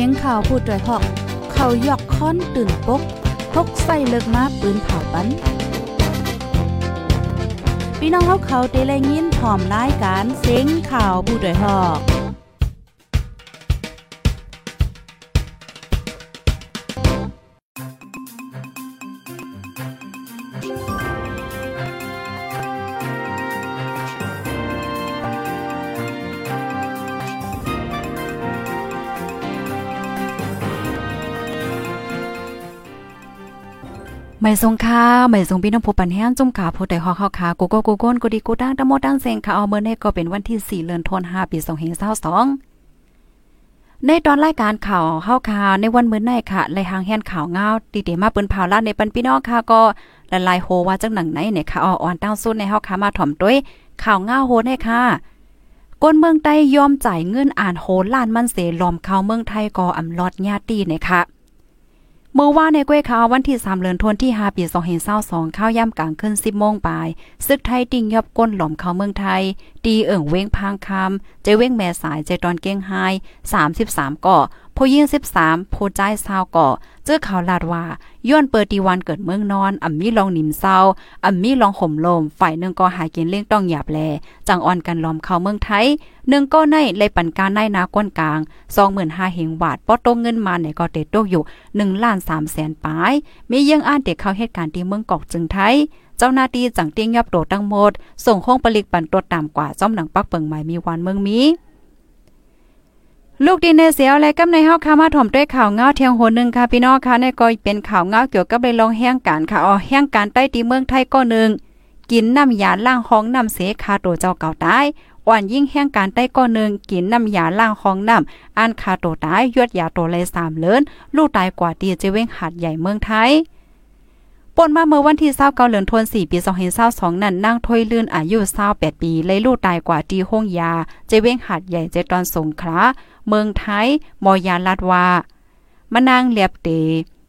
สียงข่าวพูดด้วยหอก เขายอกค้อนตื่นปกพกใส่เลิกมาปืนเผาปันพี่น้องเขาเขาเตะแลยินพร้อมรายการเสียงข่าวผู้ด้วยหอก ไม่ทรงค่าไม่ทรงพี่น้องผู้ปันแห้งจุ่มขาผู้ใดฮอกเฮาขากูก็กูก้นกูดีกูตั้งตะโมตั้งเซงค่ะเอาเมื่อนี้ก็เป็นวันที่ 4เดือนธันวาคมปี2522ในตอนรายการข่าวเฮาค่ะในวันมื้อนี้ค่ะไลหางแฮนข่าวเงาตีเดมาเปิ้นเผาลาดในปันพี่น้องค่ะก็ละลายโฮว่าจังหนังไหนเนี่ยค่ะอ่อนตั้งสุดในเฮาค่ะมาถ่อมด้วยข่าวเงาโฮให้ค่ะก้นเมืองใต้ยอมจ่ายเงินอ่านโหล้านมันเสลอมเข้าเมืองไทยก็อำลอดญาติเนี่ยค่ะ เมื่อว่าในก้วยขาววันที่3เดือนธันวาคมที่5ปี2522ข้าวย่ำกลางขึ้น10โมงปลายซึกไทยติ่งยอบก้นหล่อมเข้าเมืองไทย ตีเอิ่งเว้งพางคำเจเว้งแม่สายเจตอนเก้งไฮ33ก่อ ผู้ยิง13ผู้ใจซาวก่อเจอข่าวลาดว่าย้อนเปิดตีวันเกิดเมืองนอนอ่ำมีลองหนิมเศร้าอ่ำมีลองห่มลม ฝ่ายหนึ่งก็หายกินเลี้ยงต้องหยาบแล จังอ่อนกันล้อมเข้าเมืองไทยหนึ่งก็ในเลยปันการในนาก้นกลาง25,000เหงบาทปอตเงินมาในก็เตตกอยู่1ล้าน3แสนปลายมียังอ่านเด็กเข้าเหตุการณ์ที่เมืองกอกจึงไทยเจ้าหน้าที่จังเตียงยับโตตั้งหมด ส่งห้องผลิตปันตัวตามกว่าจ้อมหนังปักเปิงใหม่มีวันเมืองมี ลูกดินเนเสียวและกำในเฮาค่ะมาถ่อมด้วยข่าวเงาเทียงโหนึงค่ะพี่น้องค่ะในก็เป็นข่าวเงาเกี่ยวกับในลองแห่งการค่ะอ๋อแห่งการใต้ตีเมืองไทยก็นึงกินน้ำยาล้างห้องน้ำเสคาโตเจ้าเก่าตายอ่อนยิ่งแห่งการใต้ก็นึงกินน้ำยาล้างห้องน้ำอันคาโตตายยวดยาโตเลย3เลินลูกตายกว่าตีเจเว้งหัดใหญ่เมืองไทย ป่นมาเมื่อวันที่29เดือนธันวาคมปี2022นั้นนางถอยลื่นอายุ28ปีเลยลูกตายกว่าที่ห้องยา เจเว้งหัดใหญ่เจตอนสงขลาเมืองไทยมอยาลัดว่ามานางเลียบเต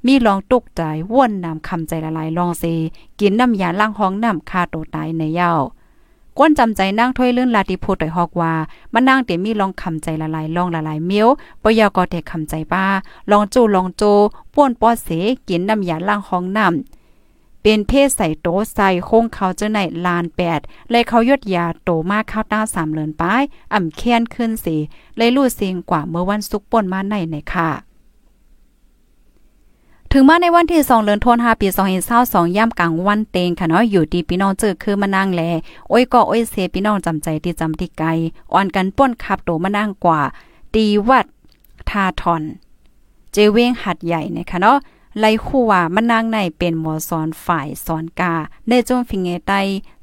มีลองตุกใจว่นน้ำคำใจละลายลองเซกินน้ำยาล้างห้องน้ำคาโตตายในเย้าก้นจำใจนั่งถ้วยลื่นลาติพูดต่อยฮอกว่ามานั่งเตมีลองคำใจละลายลองละลายเมียวปยากอเทคำใจป้าลองจูลองโจป้วนป้อเสกินน้ำยาล้างห้องน้ำ เป็นเพศใส่โตใส่โค้งเขาเจ้าในลานแปดเลยเขายดยาโตมากข้าวต้าสามเลินป้ายอ่ำแค้นขึ้นสิเลยลู่เสียงกว่าเมื่อวันซุกป่นมาในในค่ะถึงมาในวันที่2เดือนธันวาคมปี2022ย่ำกลางวันเตงค่ะเนาะอยู่ดีพี่น้องเจอคือมานั่งแลโอ้ยก็โอ้ยเสพี่น้องจำใจที่จำที่ไกลอ่อนกันป้นขับโตมานั่งกว่าตีวัดทาทอน เจเวงหัดใหญ่นะคะเนาะ ไลคู่ว่ามันนางในเป็นหมอสอนฝ่ายสอนกาในจมฟิงเงไต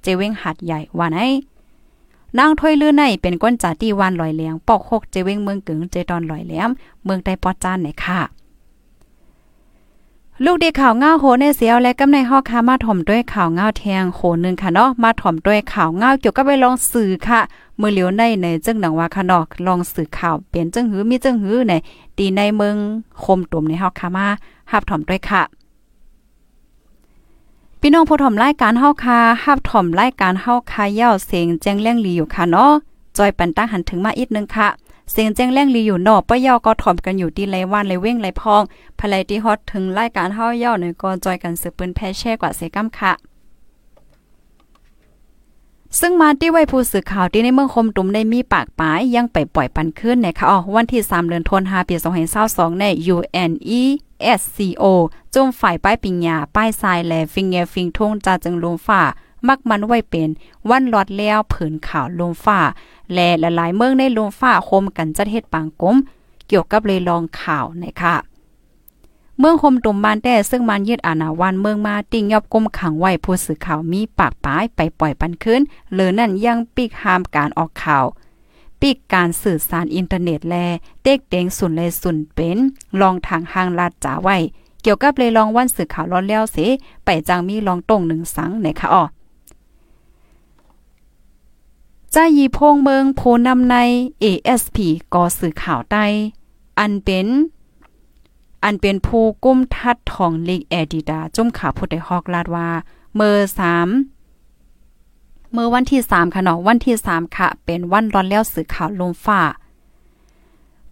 เจเวงหัดใหญ่ว่าไหนนางถ้วยลือในเป็นก้นจ่าตีวานลอยเลียงปอกหกเจเวงเมืองกึงเจตอนลอยแหลมเมืองใดปอจานไหนค่ะ ลูกเด็กข่าวเงาโหในเสียวและกำในฮอกคามาถ่อมด้วยข่าวเงาแทงโหนึงค่ะเนาะมาถ่อมด้วยข่าวเงาเกี่ยวกับไปลองสื่อค่ะเมื่อเหลียวในในจึงหนังว่าค่ะเนาะลองสื่อข่าวเป็นจึงหือมีจึงหือในตีในเมืองคมตุ่มในฮอกคามา หับถ่อมด้วยค่ะพี่น้องผู้ถ่อมรายการเฮาคาหับถ่อมรายการเฮาคาเย้าเสียงแจ้งแรงลีอยู่ค่ะเนาะจอยปันตั้งหันถึงมาอีกนึงค่ะเสียงแจ้งแรงลีอยู่นอกป้าเย้าก็ถ่อมกันอยู่ที่ไรวันไรเว้งไรพองภายที่ฮอตถึงรายการเฮาเย้าเนี่ยก็จอยกันสืบปืนแพ่แช่กว่าเสกำค่ะ ซึ่งมาที่ไว้ผู้สื่อข่าวที่ในเมืองคมตุมได้มีปากปายยังไปปล่อยปันขึ้นนะคะอ๋อวันที่ 3 เดือนธันวาคมปี2022ใน UNE SCO จมฝ่ายป้ายปิญญาป้ายทรายแลฟิงเงฟิงทงจาจึงลมฟ้ามักมันไว้เป็น วันลอดแล้วผืนข่าวลมฟ้าและหลายๆเมืองในลมฟ้าคมกันจัดเฮ็ดปางกลมเกี่ยวกับเลยลองข่าวนะคะ เมืองคมตุมบานแต่ซึ่งมันยึดอาณาวันเมืองมาติ่งยอบกลมขังไว้ผู้สื่อข่าวมีปากป้ายไปปล่อยปันขึ้นหรือนั่นยังปิกห้ามการออกข่าวปีกการสื่อสารอินเทอร์เน็ตแล เต็กเต็งสุนเลยสุนเป็นลองทางห้างลาดจ๋าไว้ เกี่ยวกับเลยลองวันสื่อข่าวร้อนแล้วเสไปจังมีลองตรงหนึ่งสังไหนคะอ๋อจ้ายีพงเมืองโพนำใน ASP ก่อสื่อข่าวใต้อันเป็น อันเป็นผู้กุ้มทัดทองลีกแอดิดาจุ่มขาผู้ใดฮอกลาดว่าเมอร์สามเมื่อวันที่3ค่ะเนาะวันที่3ค่ะ เป็นวันร้อนแล้วสื่อข่าวลมฟ้า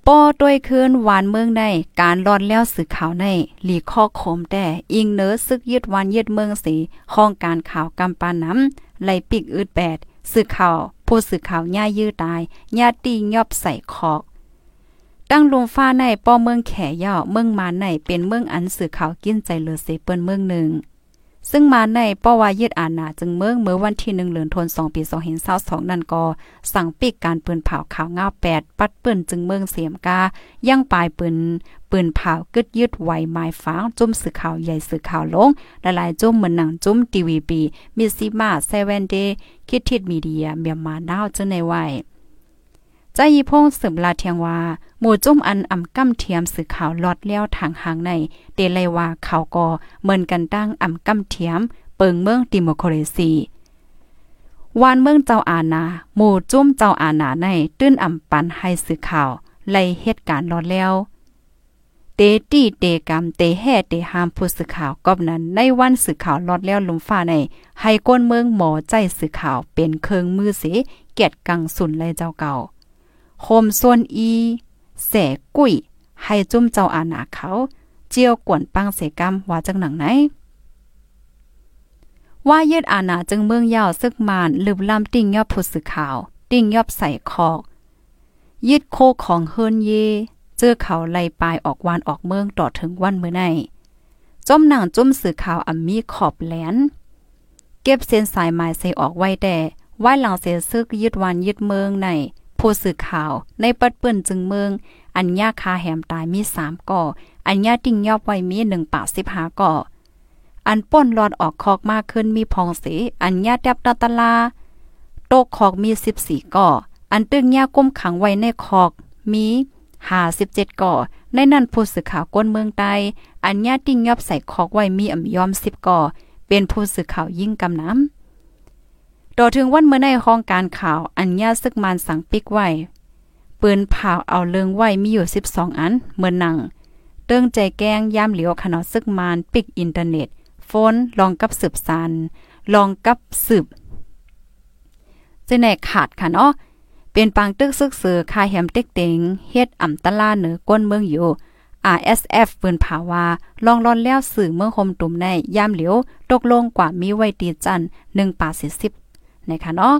ป้อด้วยคืนหวานเมืองในการร้อดแล้วสื่อข่าวในหลีข้อโคมแต่อิงเนื้อซึกยึดวันยึดเมืองสีห้องการข่าวกำปาน้ำไหลปิกอืดแปดสื่อข่าวผู้สื่อข่าวย่ายื้อตายญาตียอบใส่คอก ตั้งลงฟ้าในป้อเมืองแขย่อเมืองมาในเป็นเมืองอันสื่อข่าวกินใจเลือเสเปิ้นเมืองหนึ่ง ซึ่งมาในป้อวายึดอาณาจึงเมืองเมื่อวันที่หนึ่งเหลือนทนสองปีสองเห็นเศร้าสองนั่นก็สั่งปิกการปืนเผาข่าวเงาแปดปัดปืนจึงเมืองเสียมกาย่างปลายปืนปืนเผากึดยึดไหวไม้ฟ้าจุ่มสื่อข่าวใหญ่สื่อข่าวลงละลายจุ่มเหมือนหนังจุ่มทีวีบีมิซิมาเซเว่นเดย์คิดทิดมีเดียเมียมาดาวจึงในไว้ ใจยีพงสืบลาเทียงว่าหมู่จุ่มอันอ่ำก้ำเทียมสื่อข่าวลอดเลี้ยวทางหางในเดเลยว่าเขาก็เหมือนกันตั้งอ่ำก้ำเทียม เปิงเมืองดิโมครซีวานเมืองเจ้าอาณาหมู่จุ่มเจ้าอาณาในตื้นอ่ำปันให้สื่อข่าวไล่เหตุการณ์ลอดแล้วเตตีเตกรรมเตแห่เตหามผู้สื่อข่าวกอบนั้น ในวันสื่อข่าวลอดแล้วลุมฟ้าใน ให้ก้นเมืองหมอใจสื่อข่าวเป็นเครื่องมือเสเกียดกังสุนเลยเจ้าเก่า โคมส่วนอีแสกุ้ยให้จุ่มเจ้าอาณาเขาเจียวกวนปังเสกรรมว่าจังหนังไหนว่ายืดอาณาจึงเมืองยาวซึกมานลืบลำติ่งยอบผู้สื่อข่าว ติ่งยอบใส่คอกยึดโคของเฮินเย เจอเขาไล่ปลายออกวานออกเมืองต่อถึงวันเมื่อในจมหนังจุ่มสื่อข่าวอัมมีขอบแหลน เก็บเส้นสายไม้ใส่ออกไว้แต่ไว้หลังเสียซึกยึดวันยึดเมืองใน ผู้สื่อข่าว ในปัดเปิ้นจึงเมือง อัญญาคาแหมตายมีสามก่อ อัญญาติ่งยอบไว้มีหนึ่งปากสิบหาก่อ อันป้นหลอดออกคอกมากขึ้นมีพองสีอัญญาแดบตาตลา โตกคอกมีสิบสี่ก่อ อันตึงยาก้มขังไว้ในคอกมีหาสิบเจ็ดก่อ ในนั้นผู้สื่อข่าวก้นเมืองใต้อัญญาติ่งยอบใส่คอกไว้มีอ่ำยอมสิบก่อ เป็นผู้สื่อข่าวยิ่งกำน้ำ ต่อถึงวันเมื่อในห้องการข่าวอัญญาซึกมันสั่งปิกไว้ปืนเผาเอาเลิงไว้มีอยู่ 12 อันเมื่อนังเติ้งใจแกงย่ามเหลียวขนาดซึกมานปิกอินเทอร์เน็ตโฟนลองกับสืบสานลองกับสืบจะแหนขาดค่ะเนาะเป็นปางตึกซึกเสือคาแหมเต็กเต็งเฮ็ดอ่ำตะลาเหนือก้นเมืองอยู่ RSF ปืนผาวาลองรอนแล้วสื่อเมืองคมตุ่มในย่ามเหลียวตกลงกว่ามีไว้ตีจัน1ป่า40 นะคะเนาะ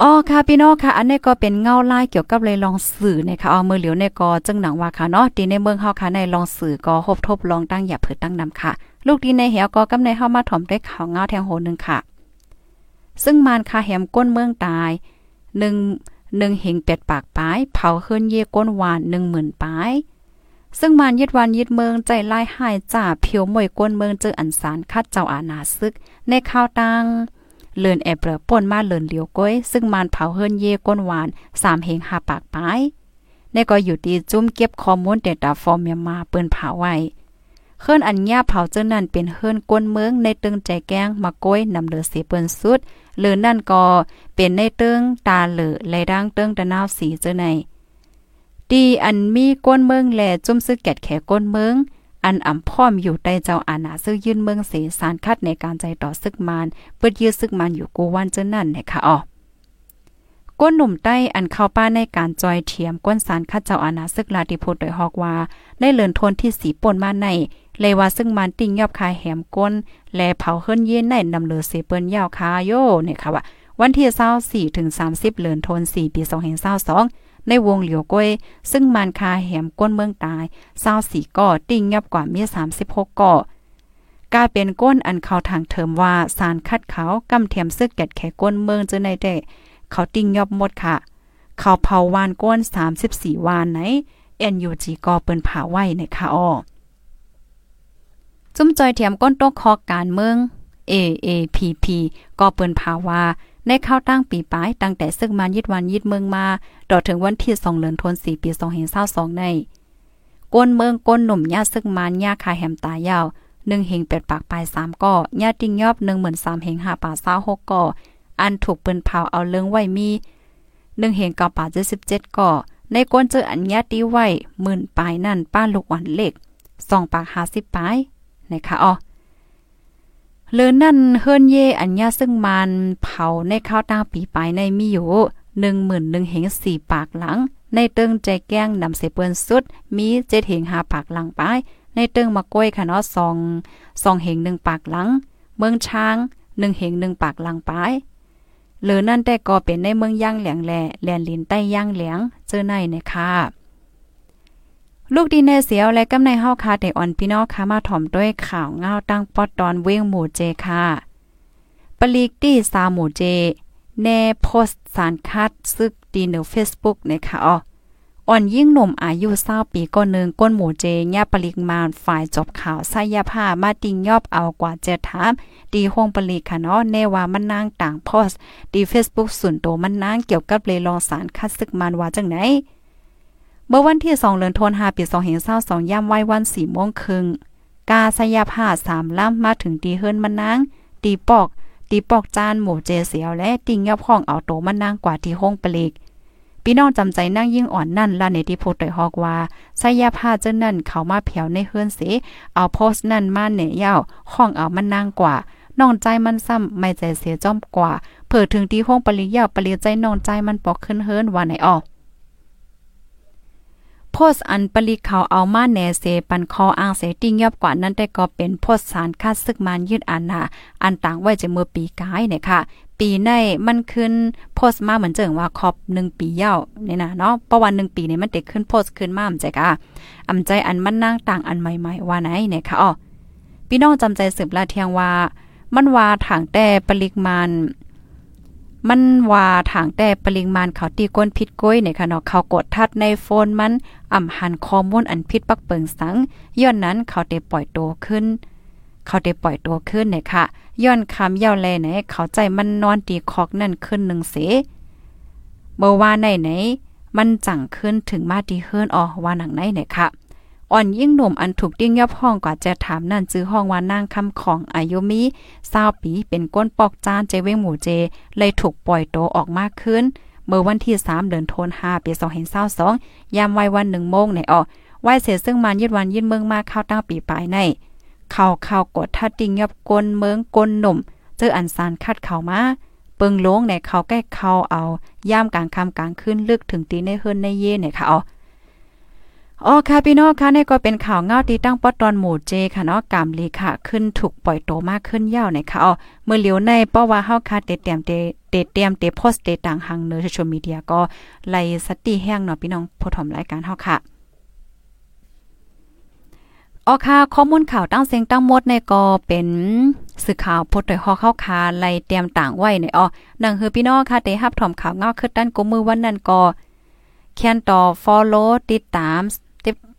อ๋อค่ะพี่น้องค่ะ อันนี้ก็เป็นเงาลายเกี่ยวกับเลยลองสื่อนะคะเอามือเหลียวในก็จึงหนังว่าค่ะเนาะดีในเมืองเฮาค่ะในลองสื่อก็คบทบลองตั้งอย่าเผิดตั้งนำค่ะ ลูกดีในเหี่ยวก็กำในเฮามาถ่อมด้วยข่าวเงาแทงโหนึงค่ะ ซึ่งมานคาแหมก้นเมืองตาย1 1เหงเป็ดปากปลายเผาเฮือนเย่ก้นหวาน10,000ปลายซึ่งมานยึดวันยึดเมืองใจไล่หายจ่าเพียวมวยก้นเมืองเจออันสารคัดเจ้าอาณาซึก ในข่าวตัง เลินแอบเปรป่นมาเลินเหลียวก้อยซึ่งมันเผาเฮิรนเย่ก้นหวานสามเหงหาปากปายในก็อยู่ดีจุ้มเก็บข้อมูลเดต้าฟอร์มยมาเปิ้นเผาไว้เฮิรนอันญาเผาเจ้านั่นเป็นเฮิรนก้นเมืองในตึงใจแกงมาก้อยนำเลือเสียเปิ้นสุดหรือนั่นก็เป็นในตึงตาเหลือไหลดังตึงตะนาวสีเจ้าในดีอันมีก้นเมืองแลจุ้มซึกแกดแขก้นเมือง อันอ่ำพร้อมอยู่ใต้เจ้าอาณาซื้อยื่นเมืองเสสารคัดในการใจต่อซึกมานเปิดยื้อซึกมานอยู่กูวันเจ้านั่นนะคะอ๋อก้นหนุ่มใต้อันเข้าป้าในการจอยเทียมก้นสารคัดเจ้าอาณาซึกลาติพุทธโดยฮอกว่าได้เลินทนที่สีป่นมาในเลยว่าซึ่งมันติ่งยอบคายแหมก้น แลเผาเฮิรนเย็นในนำเลือเสเปิ้นยาวคาโยเนี่ยค่ะว่า วันที่24ถึง30เลือนทน4ปี2022 ในวงเหลียวก้อยซึ่งมันคาแหมก้นเมืองตายเศร้าสี่ก่อติ่งยับกว่ามีสามสิบหกก่อกลายเป็นก้นอันเขาทางเทิมว่าสารคัดเขากำเทียมซึกแกดแขก้นเมืองเจอในเดเขาติ่งยอบหมดค่ะ เขาเผาวานก้น34วานไหน NUG ก็เปิ้นผาไว้ในค่ะอ้อจุ้มจอยเทียมก้นโตกคอการเมือง AAPP ก็เปิ้นผาว่า ในข้าวตั้งปีปลายตั้งแต่ซึ่งมันยิดวันยิดเมืองมาดอถึงวันที่สองเดือนธันวาคมปีสองเห็นเศร้าสองในก้นเมืองก้นหนุ่มญาซึ่งมันญาคาแหมตายาวหนึ่งเหงเป็ดปากปลายสามก่อญาติงยอบหนึ่งเหมือนสามเหงหาป่าเศร้าหกก่ออันถูกปืนเผาเอาเลื้งไว้มีหนึ่งเหงเก้าป่าเจ็ดสิบเจ็ดก่อในก้นเจออันญาติไว้หมื่นปลายนั่นป้าลูกหวันเล็กสองปากหาสิบปลายนะคะอ๋อ เลือนั่นเฮิรนเยอัญญาซึ่งมันเผาในข้าวตาปีปลายในมีอยู่หนึ่งหมื่นหนึ่งเหงสี่ปากหลัง ในเติงใจแก้งนำเสเปิ้นสุด มีเจ็ดเหงหาปากหลังป้ายในเติงมะก้วยค่ะเนาะสองสองเหงหนึ่งปากหลัง เมืองช้างหนึ่งเหงหนึ่งปากหลังป้ายหรือนั่นแต่ก็เป็นในเมืองย่างแหลงแหล่แลนลินใต้ย่างแหลงเจอในนะคะ ลูกดีแนเสียวและกำในเฮาคาแต่อ่อนพี่น้องค่ะมาถ่อมด้วยข่าวเงาตั้งปอดตอนเว้งหมู่เจค่ะปลีกตี้สาหมู่เจ แน่โพสต์สารคัดซึกดีเนอ Facebook นะคะอ๋ออ่อนยิ่งหนุ่มอายุเศร้าปีก้นหนึ่งก้นหมู่เจญาปริกมาฝ่ายจบข่าวไสยผ้ามาติงยอบเอากว่าเจถามดีห้องปริกค่ะเนาะแน่ว่ามันนางต่างโพสต์ดี Facebook ส่วนตัวมันนางเกี่ยวกับเลยลองสารคัดซึกมันว่าจังไหน เมื่อวันที่2เดือนธันวาคมปี2022ย่ำไหววัน4โมงครึ่งกาสยาผ้า3ล่ำมาถึงตีเฮิรนมันนางตีปอก ตีปอกจานหมูเจเสียวและติงยอบห้องเอาโตมันนางกว่าที่ห้องปลีกพี่น้องจำใจนั่งยิ่งอ่อนนั่นล่ะในที่โพดตฮอกว่าสยาผ้าเจ้านั่นเขามาเผียวในเฮือนเสเอาโพสนั่นมาเหน่ยาวห้องเอามันนางกว่าน้องใจมันซ้ำไม่ใจเสียจ้อมกว่า เผื่อถึงที่ห้องปริยาวปริใจน้องใจมันปอกขึ้นเฮิรนว่าไหนออก พสอันปลีเขาเอามาแหนเสปันคออ้างเสติงยอบกว่านั้นได้ก็เป็นโพสสารคาดซึกมันยืดอันหาอันต่างไว้จะเมื่อปีกายเนี่ยค่ะ ปีในมันขึ้นโพสมาเหมือนเจิงว่าครอบหนึ่งปีเย้าเนี่ยนะเนาะประวันหนึ่งปีเนี่ยมันเด็กขึ้นโพสขึ้นมาอำใจกะอำใจอันมันนั่งต่างอันใหม่ๆว่าไหนเนี่ยค่ะอ๋อพี่น้องจำใจสืบลาเทียงว่า มันว่าถางแต่ปริมาณ มันว่าถางแต่ปริมาณเขาตีก้นพิษก้อยในค่ะเนาะเขากดทัดในโฟนมันอ่ำหันข้อมูลอันพิษปักเปิงสังย้อนนั้นเขาได้ปล่อยตัวขึ้น เขาได้ปล่อยตัวขึ้นเนี่ยค่ะย้อนคำเย้าแลไหนเขาใจมันนอนตีคอกนั่นขึ้นหนึ่งเสเมื่อว่าไหนไหนมันจังขึ้นถึงมาดีเฮิรนออว่าหนังไหนเนี่ยค่ะ อ่อนยิ่งหนุ่มอันถูกติ้งยับห้องกว่าจะถามนั่นซื้อห้องว่านางคำของอายุมีเศร้าปีเป็นก้นปอกจานเจเวงหมูเจ เลยถูกปล่อยโตออกมากขึ้น เมื่อวันที่ 3 เดือนธันวาคมปี2022ยามวัยวัน1โมงในออไหวเสียซึ่งมันยืดวันยืดเมืองมากเข้าตั้งปีปลายในเข้าเข้ากดทัดติ้งยับกลเมืองกลหนุ่มเจออันสารคัดเข้ามาเปิงลงในเขาใกล้เข้าเอาย่ามกลางคำกลางขึ้นลึกถึงตีในเฮิรนในเย่เนี่ยค่ะอ๋อ อ๋อค่ะพี่น้องค่ะนี่ก็เป็นข่าวเงาที่ตั้งปอตอนหมู่เจค่ะเนาะกามลีค่ะ ขึ้นถูกปล่อยโตมากขึ้นยาวในค่ะอ๋อเมื่อเหลียวในเพราว่าเฮาค่ะเตเตรียมเตเตเตรียมเตโพสเตต่างหังเนอโซเชียลมีเดียก็ไล่สติแห้งเนาะพี่น้องผู้ถมรายการเฮาค่ะอ๋อค่ะข้อมูลข่าวตั้งเสียงตั้งหมดในก็เป็นสื่อข่าวพดโดยฮอเข้าคาไล่เตรียมต่างไว้ในอ๋อนังคือพี่น้องค่ะได้รับถอมข่าวเงาคือด้านกุมมือวันนั้นก็แคนต่อ follow ติดตาม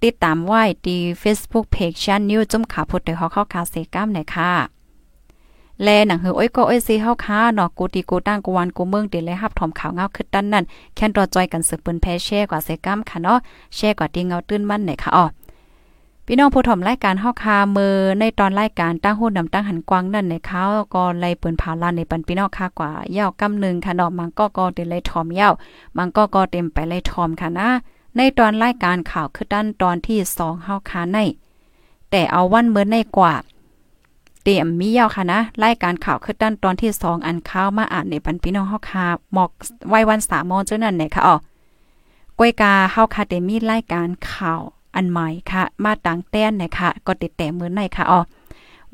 ติดตามไว้ที่ Facebook Page ชันนิวจุ่มขาพุดเดฮอเข้าคาเซกัมหน่อยค่ะแลหนังหืออ้อยก็อ้อยซีเฮาค้าเนาะกูตีกูตั้งกูวันกูเมืองเดเลยรับถอมข่าวเงาขึ้นด้านนั้นแค่นรอจอยกันสืบปืนแพ้แช่กว่าเซกัมค่ะเนาะแช่กว่าตีเงาตื้นมั่นหน่อยค่ะอ๋อพี่น้องผู้ถมรายการเฮาคามือในตอนรายการตั้งหู้นำตั้งหันกวางนั่นในเขาก็ไล่เปิ้นผาลานในปันพี่น้องค่ะกว่ายาวกำนึงค่ะเนาะมันก็ก็เดเลยถอมยาวมันก็ก็เต็มไปเลยถอมค่ะนะ ในตอนรายการข่าวคือด้านตอนที่สองเฮาคาใน แต่เอาวันเมื่อในกว่า เตรียมมียาวค่ะนะรายการข่าวคือด้านตอนที่สองอันข้าวมาอ่านในปันพี่น้องเฮาคาหมอกไว้วันสามโมงเจ้านั่นไหนค่ะอ๋อกวยกาเฮาคาเตมีรายการข่าวอันใหม่ค่ะ มาต่างแต้นนะคะก็ติดแต่มือในค่ะอ๋อ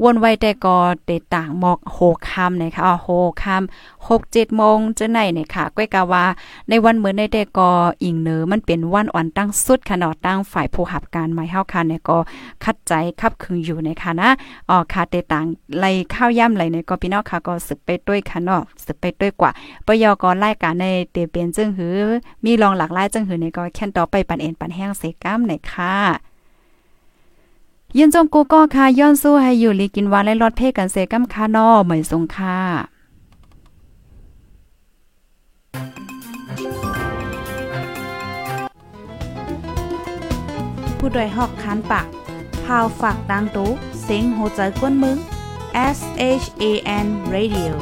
วนไว้แต่ก็เตต่างหมอกโหคำนะคะโหคำหกเจ็ดโมงจะไหนเนี่ยค่ะก้อยกาว่าในวันเหมือนในแต่ก็อิงเนอมันเป็นวันอ่อนตั้งสุดค่ะเนาะตั้งฝ่ายผู้หับการหมายเฮาค่ะเนี่ยก็คัดใจคับคึงอยู่ในคะนะอ๋อค่ะเตต่างไล่ข้าวย่ำไหลในก็พี่น้องค่ะก็สึกไปด้วยค่ะเนาะสึกไปด้วยกว่าปยกรายการในเตเป็นจึงหือมีรองหลากหลายจึงหือในก็แค่นต่อไปปันเอ็นปันแห้งเสก้ามในค่ะ ยินจมกูก็ค่ะย้อนสู้ให้อยู่ลีกินวานและรอดเพ่กันเสกัมคานอเหมยสงค่ะผู้ดยหอกคานปากพาวฝากดังตู้เซ็งโหใจกวนมึง S H A N Radio